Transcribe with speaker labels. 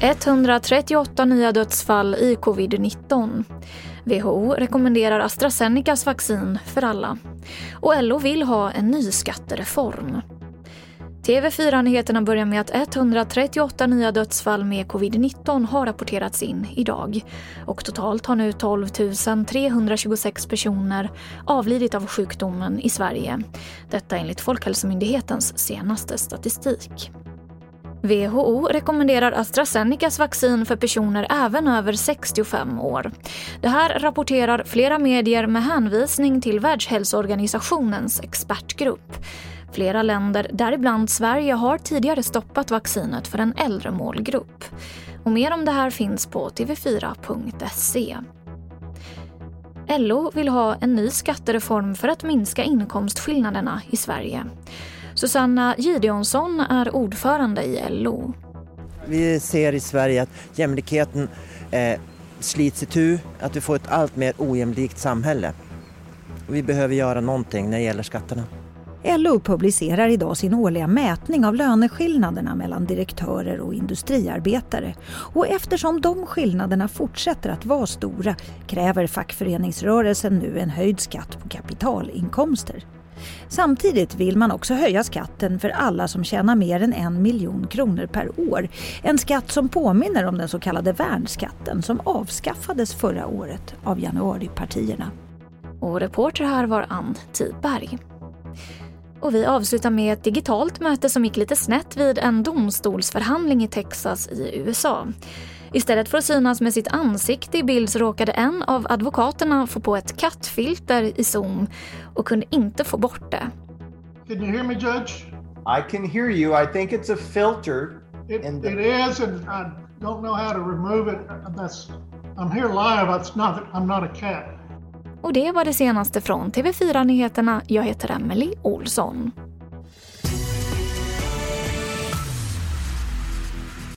Speaker 1: 138 nya dödsfall i covid-19. WHO rekommenderar AstraZenecas vaccin för alla. Och LO vill ha en ny skattereform. TV4-nyheterna börjar med att 138 nya dödsfall med covid-19 har rapporterats in idag. Och totalt har nu 12 326 personer avlidit av sjukdomen i Sverige. Detta enligt Folkhälsomyndighetens senaste statistik. WHO rekommenderar AstraZenecas vaccin för personer även över 65 år. Det här rapporterar flera medier med hänvisning till Världshälsoorganisationens expertgrupp. Flera länder, däribland Sverige, har tidigare stoppat vaccinet för en äldre målgrupp. Och mer om det här finns på tv4.se. LO vill ha en ny skattereform för att minska inkomstskillnaderna i Sverige. Susanna Gideonsson är ordförande i LO.
Speaker 2: Vi ser i Sverige att jämlikheten eh, slits itu, att vi får ett allt mer ojämlikt samhälle. Vi behöver göra någonting när det gäller skatterna.
Speaker 3: LO publicerar idag sin årliga mätning av löneskillnaderna mellan direktörer och industriarbetare. Och eftersom de skillnaderna fortsätter att vara stora kräver fackföreningsrörelsen nu en höjd skatt på kapitalinkomster. Samtidigt vill man också höja skatten för alla som tjänar mer än en miljon kronor per år. En skatt som påminner om den så kallade värnskatten som avskaffades förra året av januaripartierna.
Speaker 1: Och reporter här var Ann Tiberg. Och vi avslutar med ett digitalt möte som gick lite snett vid en domstolsförhandling i Texas i USA. Istället för att synas med sitt ansikte i bild så råkade en av advokaterna få på ett kattfilter i Zoom och kunde inte få bort det.
Speaker 4: Can you hear me, Judge?
Speaker 5: I can hear you. I think it's a filter.
Speaker 4: It,
Speaker 5: in the-
Speaker 4: it is, and I don't know how to remove it. That's, I'm here live. It's not, I'm not a cat.
Speaker 1: Och det var det senaste från TV4 Nyheterna. Jag heter Emily Olsson.